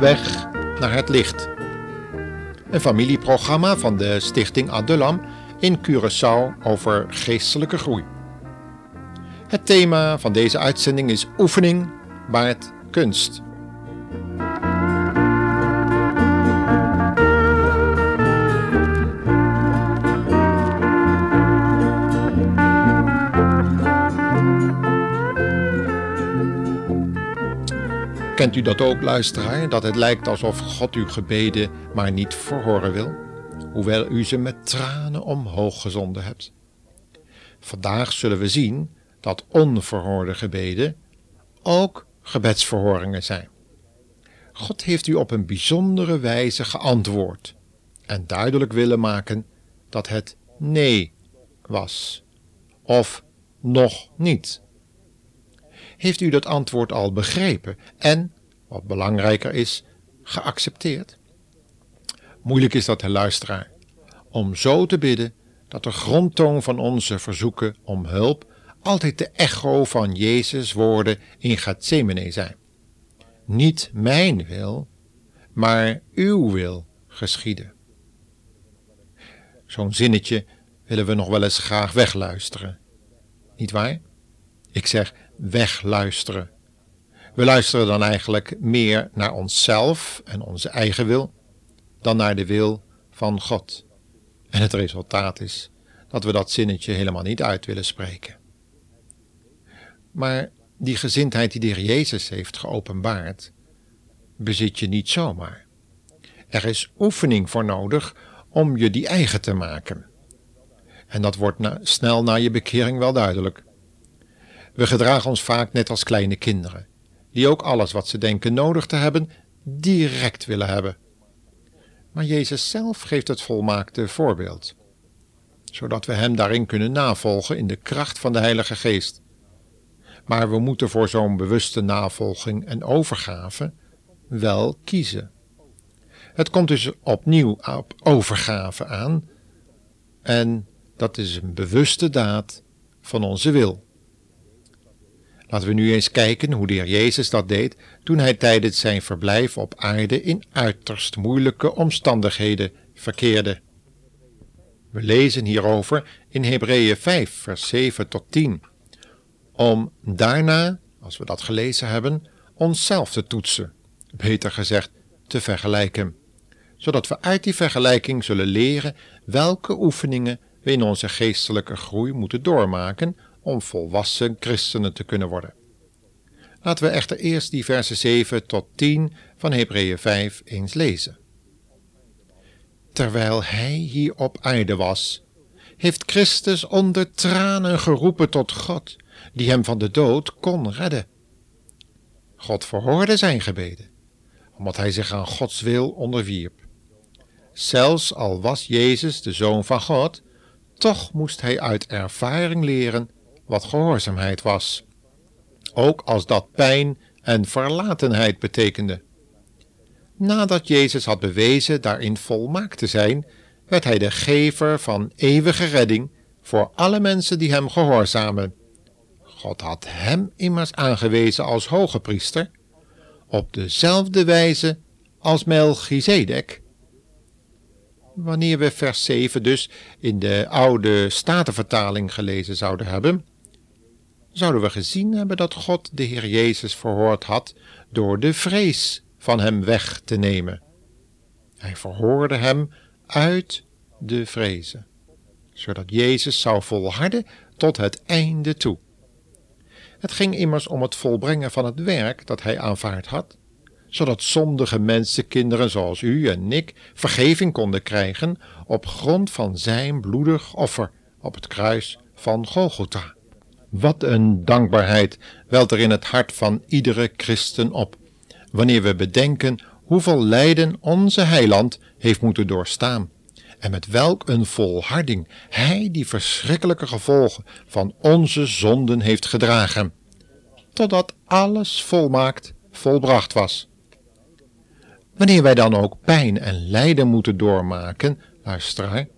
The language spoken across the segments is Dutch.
Weg naar het licht. Een familieprogramma van de Stichting Adulam in Curaçao over geestelijke groei. Het thema van deze uitzending is oefening baart kunst. Kent u dat ook, luisteraar, dat het lijkt alsof God uw gebeden maar niet verhoren wil, hoewel u ze met tranen omhoog gezonden hebt? Vandaag zullen we zien dat onverhoorde gebeden ook gebedsverhoringen zijn. God heeft u op een bijzondere wijze geantwoord en duidelijk willen maken dat het nee was of nog niet. Heeft u dat antwoord al begrepen en, wat belangrijker is, geaccepteerd? Moeilijk is dat, de luisteraar, om zo te bidden dat de grondtoon van onze verzoeken om hulp altijd de echo van Jezus' woorden in Gethsemane zijn. Niet mijn wil, maar uw wil geschieden. Zo'n zinnetje willen we nog wel eens graag wegluisteren. Niet waar? Ik zeg wegluisteren. We luisteren dan eigenlijk meer naar onszelf en onze eigen wil dan naar de wil van God. En het resultaat is dat we dat zinnetje helemaal niet uit willen spreken. Maar die gezindheid die de Heer Jezus heeft geopenbaard, bezit je niet zomaar. Er is oefening voor nodig om je die eigen te maken. En dat wordt na, snel na je bekering wel duidelijk. We gedragen ons vaak net als kleine kinderen, die ook alles wat ze denken nodig te hebben, direct willen hebben. Maar Jezus zelf geeft het volmaakte voorbeeld, zodat we Hem daarin kunnen navolgen in de kracht van de Heilige Geest. Maar we moeten voor zo'n bewuste navolging en overgave wel kiezen. Het komt dus opnieuw op overgave aan, en dat is een bewuste daad van onze wil. Laten we nu eens kijken hoe de Heer Jezus dat deed toen hij tijdens zijn verblijf op aarde in uiterst moeilijke omstandigheden verkeerde. We lezen hierover in Hebreeën 5, vers 7 tot 10. Om daarna, als we dat gelezen hebben, onszelf te toetsen, beter gezegd, te vergelijken, zodat we uit die vergelijking zullen leren welke oefeningen we in onze geestelijke groei moeten doormaken om volwassen christenen te kunnen worden. Laten we echter eerst die versen 7 tot 10 van Hebreeën 5 eens lezen. Terwijl hij hier op aarde was, heeft Christus onder tranen geroepen tot God, die hem van de dood kon redden. God verhoorde zijn gebeden, omdat hij zich aan Gods wil onderwierp. Zelfs al was Jezus de Zoon van God, toch moest hij uit ervaring leren wat gehoorzaamheid was, ook als dat pijn en verlatenheid betekende. Nadat Jezus had bewezen daarin volmaakt te zijn, werd hij de gever van eeuwige redding voor alle mensen die hem gehoorzamen. God had hem immers aangewezen als hoge priester, op dezelfde wijze als Melchizedek. Wanneer we vers 7 dus in de oude Statenvertaling gelezen zouden hebben, zouden we gezien hebben dat God de Heer Jezus verhoord had door de vrees van hem weg te nemen. Hij verhoorde hem uit de vrezen, zodat Jezus zou volharden tot het einde toe. Het ging immers om het volbrengen van het werk dat hij aanvaard had, zodat zondige mensenkinderen zoals u en ik vergeving konden krijgen op grond van zijn bloedig offer op het kruis van Golgotha. Wat een dankbaarheid welt er in het hart van iedere christen op, wanneer we bedenken hoeveel lijden onze heiland heeft moeten doorstaan, en met welk een volharding hij die verschrikkelijke gevolgen van onze zonden heeft gedragen, totdat alles volmaakt volbracht was. Wanneer wij dan ook pijn en lijden moeten doormaken, luisteraar,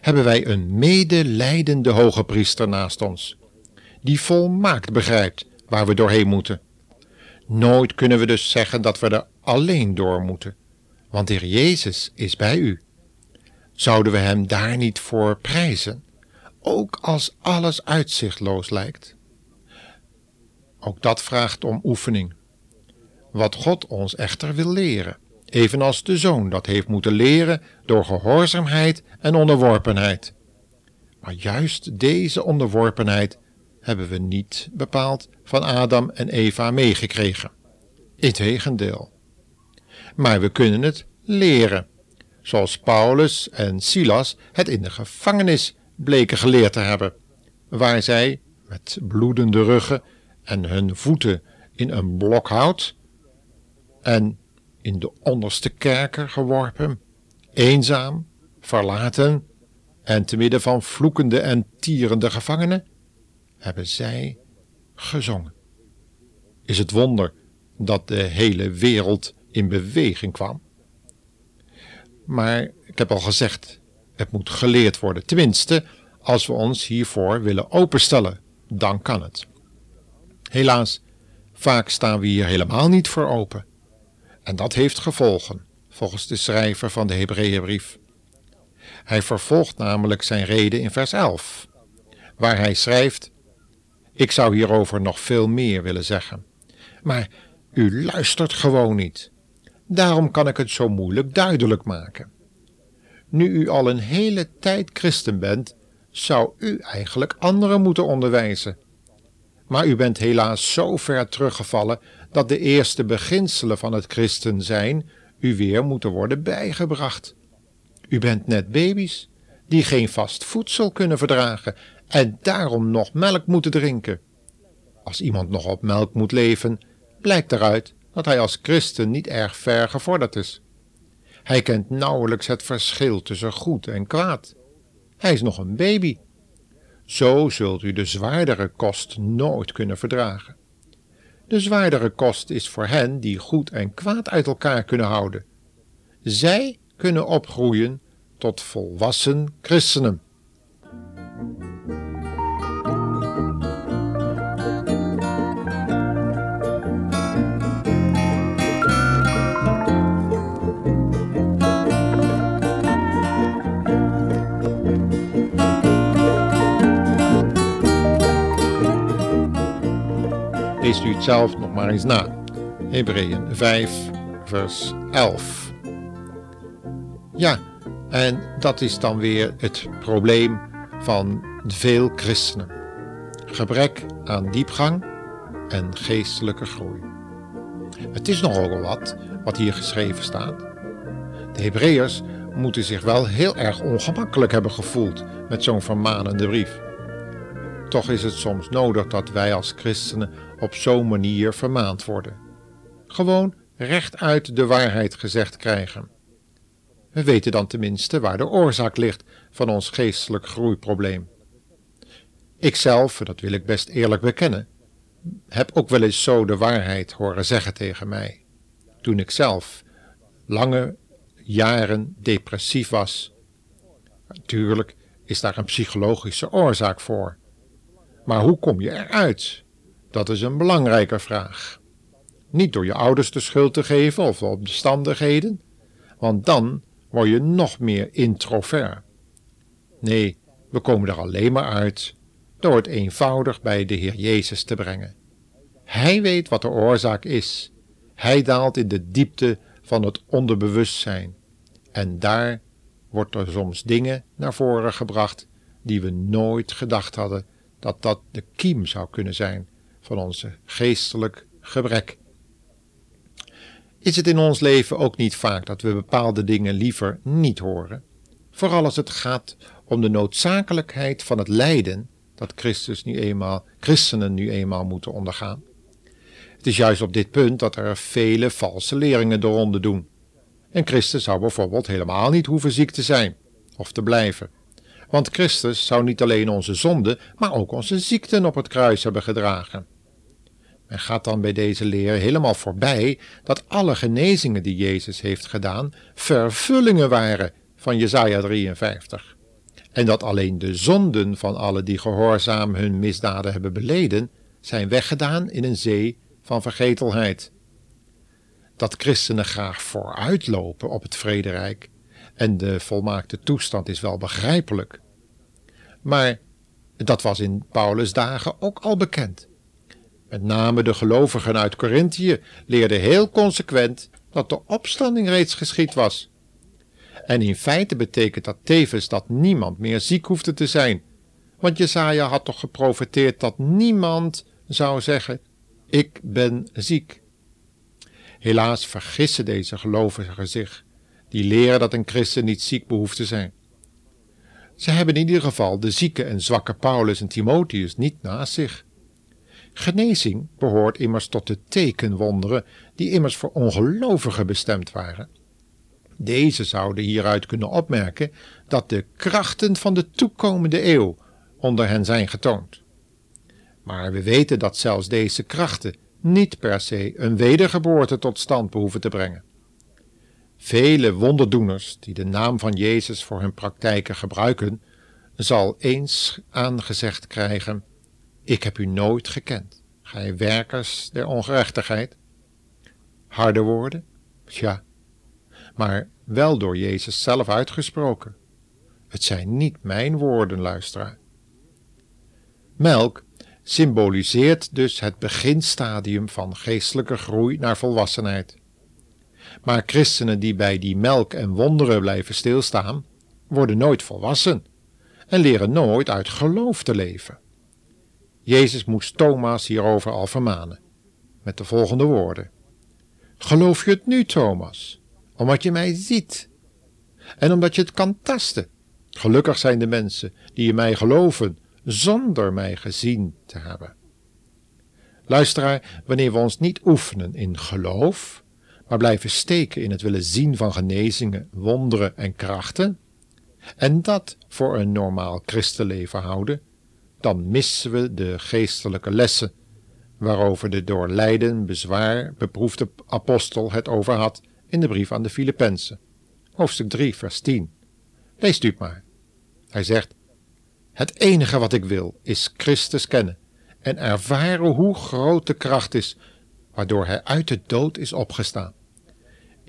hebben wij een medelijdende hoge priester naast ons die volmaakt begrijpt waar we doorheen moeten. Nooit kunnen we dus zeggen dat we er alleen door moeten, want de Heer Jezus is bij u. Zouden we Hem daar niet voor prijzen, ook als alles uitzichtloos lijkt? Ook dat vraagt om oefening. Wat God ons echter wil leren, evenals de zoon dat heeft moeten leren door gehoorzaamheid en onderworpenheid. Maar juist deze onderworpenheid hebben we niet bepaald van Adam en Eva meegekregen. Integendeel. Maar we kunnen het leren, zoals Paulus en Silas het in de gevangenis bleken geleerd te hebben, waar zij met bloedende ruggen en hun voeten in een blok hout en in de onderste kerker geworpen, eenzaam, verlaten en te midden van vloekende en tierende gevangenen, hebben zij gezongen. Is het wonder dat de hele wereld in beweging kwam? Maar ik heb al gezegd, het moet geleerd worden. Tenminste, als we ons hiervoor willen openstellen, dan kan het. Helaas, vaak staan we hier helemaal niet voor open. En dat heeft gevolgen, volgens de schrijver van de Hebreeënbrief. Hij vervolgt namelijk zijn reden in vers 11, waar hij schrijft: Ik zou hierover nog veel meer willen zeggen, maar u luistert gewoon niet. Daarom kan ik het zo moeilijk duidelijk maken. Nu u al een hele tijd christen bent, zou u eigenlijk anderen moeten onderwijzen. Maar u bent helaas zo ver teruggevallen dat de eerste beginselen van het christen zijn u weer moeten worden bijgebracht. U bent net baby's die geen vast voedsel kunnen verdragen en daarom nog melk moeten drinken. Als iemand nog op melk moet leven, blijkt eruit dat hij als christen niet erg ver gevorderd is. Hij kent nauwelijks het verschil tussen goed en kwaad. Hij is nog een baby. Zo zult u de zwaardere kost nooit kunnen verdragen. De zwaardere kost is voor hen die goed en kwaad uit elkaar kunnen houden. Zij kunnen opgroeien tot volwassen christenen. Leest u het zelf nog maar eens na. Hebreeën 5, vers 11. Ja, en dat is dan weer het probleem van veel christenen. Gebrek aan diepgang en geestelijke groei. Het is nogal wat wat hier geschreven staat. De Hebreeërs moeten zich wel heel erg ongemakkelijk hebben gevoeld met zo'n vermanende brief. Toch is het soms nodig dat wij als christenen op zo'n manier vermaand worden. Gewoon rechtuit de waarheid gezegd krijgen. We weten dan tenminste waar de oorzaak ligt van ons geestelijk groeiprobleem. Ikzelf, dat wil ik best eerlijk bekennen, heb ook wel eens zo de waarheid horen zeggen tegen mij. Toen ik zelf lange jaren depressief was. Natuurlijk is daar een psychologische oorzaak voor. Maar hoe kom je eruit? Dat is een belangrijke vraag. Niet door je ouders de schuld te geven of omstandigheden, want dan word je nog meer introvert. Nee, we komen er alleen maar uit door het eenvoudig bij de Heer Jezus te brengen. Hij weet wat de oorzaak is. Hij daalt in de diepte van het onderbewustzijn. En daar wordt er soms dingen naar voren gebracht die we nooit gedacht hadden dat dat de kiem zou kunnen zijn van onze geestelijk gebrek. Is het in ons leven ook niet vaak dat we bepaalde dingen liever niet horen? Vooral als het gaat om de noodzakelijkheid van het lijden dat Christus nu eenmaal, christenen nu eenmaal moeten ondergaan. Het is juist op dit punt dat er vele valse leringen de ronde doen. En Christus zou bijvoorbeeld helemaal niet hoeven ziek te zijn of te blijven. Want Christus zou niet alleen onze zonden, maar ook onze ziekten op het kruis hebben gedragen. Men gaat dan bij deze leer helemaal voorbij dat alle genezingen die Jezus heeft gedaan vervullingen waren van Jesaja 53. En dat alleen de zonden van alle die gehoorzaam hun misdaden hebben beleden, zijn weggedaan in een zee van vergetelheid. Dat christenen graag vooruitlopen op het vrederijk en de volmaakte toestand is wel begrijpelijk. Maar dat was in Paulus' dagen ook al bekend. Met name de gelovigen uit Corinthië leerden heel consequent dat de opstanding reeds geschied was. En in feite betekent dat tevens dat niemand meer ziek hoefde te zijn, want Jesaja had toch geprofeteerd dat niemand zou zeggen: Ik ben ziek. Helaas vergissen deze gelovigen zich, die leren dat een christen niet ziek behoeft te zijn. Ze hebben in ieder geval de zieke en zwakke Paulus en Timotheus niet naast zich. Genezing behoort immers tot de tekenwonderen die immers voor ongelovigen bestemd waren. Deze zouden hieruit kunnen opmerken dat de krachten van de toekomende eeuw onder hen zijn getoond. Maar we weten dat zelfs deze krachten niet per se een wedergeboorte tot stand behoeven te brengen. Vele wonderdoeners die de naam van Jezus voor hun praktijken gebruiken, zal eens aangezegd krijgen: Ik heb u nooit gekend, gij werkers der ongerechtigheid. Harde woorden? Ja, maar wel door Jezus zelf uitgesproken. Het zijn niet mijn woorden, luisteraar. Melk symboliseert dus het beginstadium van geestelijke groei naar volwassenheid. Maar christenen die bij die melk en wonderen blijven stilstaan, worden nooit volwassen en leren nooit uit geloof te leven. Jezus moest Thomas hierover al vermanen, met de volgende woorden: Geloof je het nu, Thomas, omdat je mij ziet en omdat je het kan tasten? Gelukkig zijn de mensen die in mij geloven, zonder mij gezien te hebben. Luisteraar, wanneer we ons niet oefenen in geloof, maar blijven steken in het willen zien van genezingen, wonderen en krachten, en dat voor een normaal christenleven houden, dan missen we de geestelijke lessen waarover de door lijden bezwaar beproefde apostel het over had in de brief aan de Filippenzen, hoofdstuk 3, vers 10. Leest u maar. Hij zegt: Het enige wat ik wil is Christus kennen en ervaren hoe groot de kracht is waardoor hij uit de dood is opgestaan.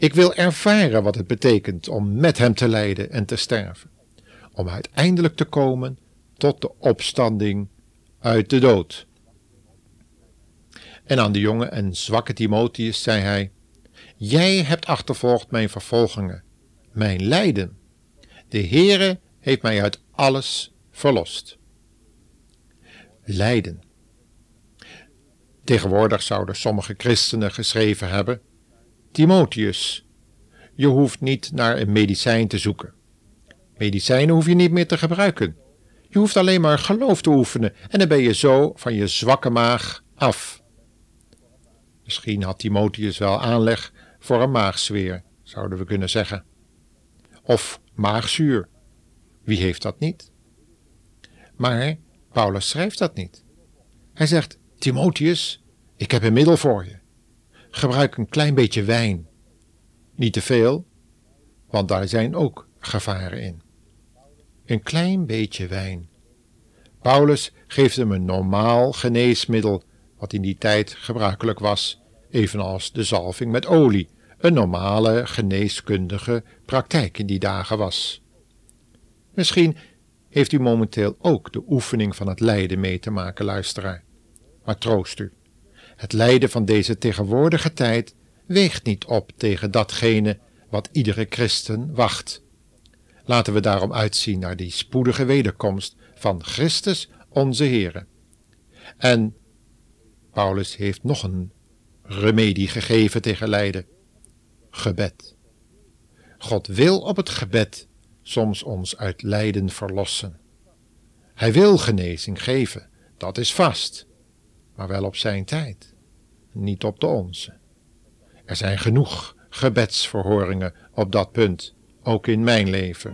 Ik wil ervaren wat het betekent om met hem te lijden en te sterven, om uiteindelijk te komen tot de opstanding uit de dood. En aan de jonge en zwakke Timotheus zei hij: Jij hebt achtervolgd mijn vervolgingen, mijn lijden. De Heere heeft mij uit alles verlost. Lijden. Tegenwoordig zouden sommige christenen geschreven hebben: Timotheus, je hoeft niet naar een medicijn te zoeken. Medicijnen hoef je niet meer te gebruiken. Je hoeft alleen maar geloof te oefenen en dan ben je zo van je zwakke maag af. Misschien had Timotheus wel aanleg voor een maagzweer, zouden we kunnen zeggen. Of maagzuur. Wie heeft dat niet? Maar Paulus schrijft dat niet. Hij zegt: Timotheus, ik heb een middel voor je. Gebruik een klein beetje wijn. Niet te veel, want daar zijn ook gevaren in. Een klein beetje wijn. Paulus geeft hem een normaal geneesmiddel, wat in die tijd gebruikelijk was, evenals de zalving met olie, een normale geneeskundige praktijk in die dagen was. Misschien heeft u momenteel ook de oefening van het lijden mee te maken, luisteraar. Maar troost u, het lijden van deze tegenwoordige tijd weegt niet op tegen datgene wat iedere christen wacht. Laten we daarom uitzien naar die spoedige wederkomst van Christus onze Heere. En Paulus heeft nog een remedie gegeven tegen lijden: gebed. God wil op het gebed soms ons uit lijden verlossen. Hij wil genezing geven, dat is vast, maar wel op zijn tijd, niet op de onze. Er zijn genoeg gebedsverhoringen op dat punt, ook in mijn leven.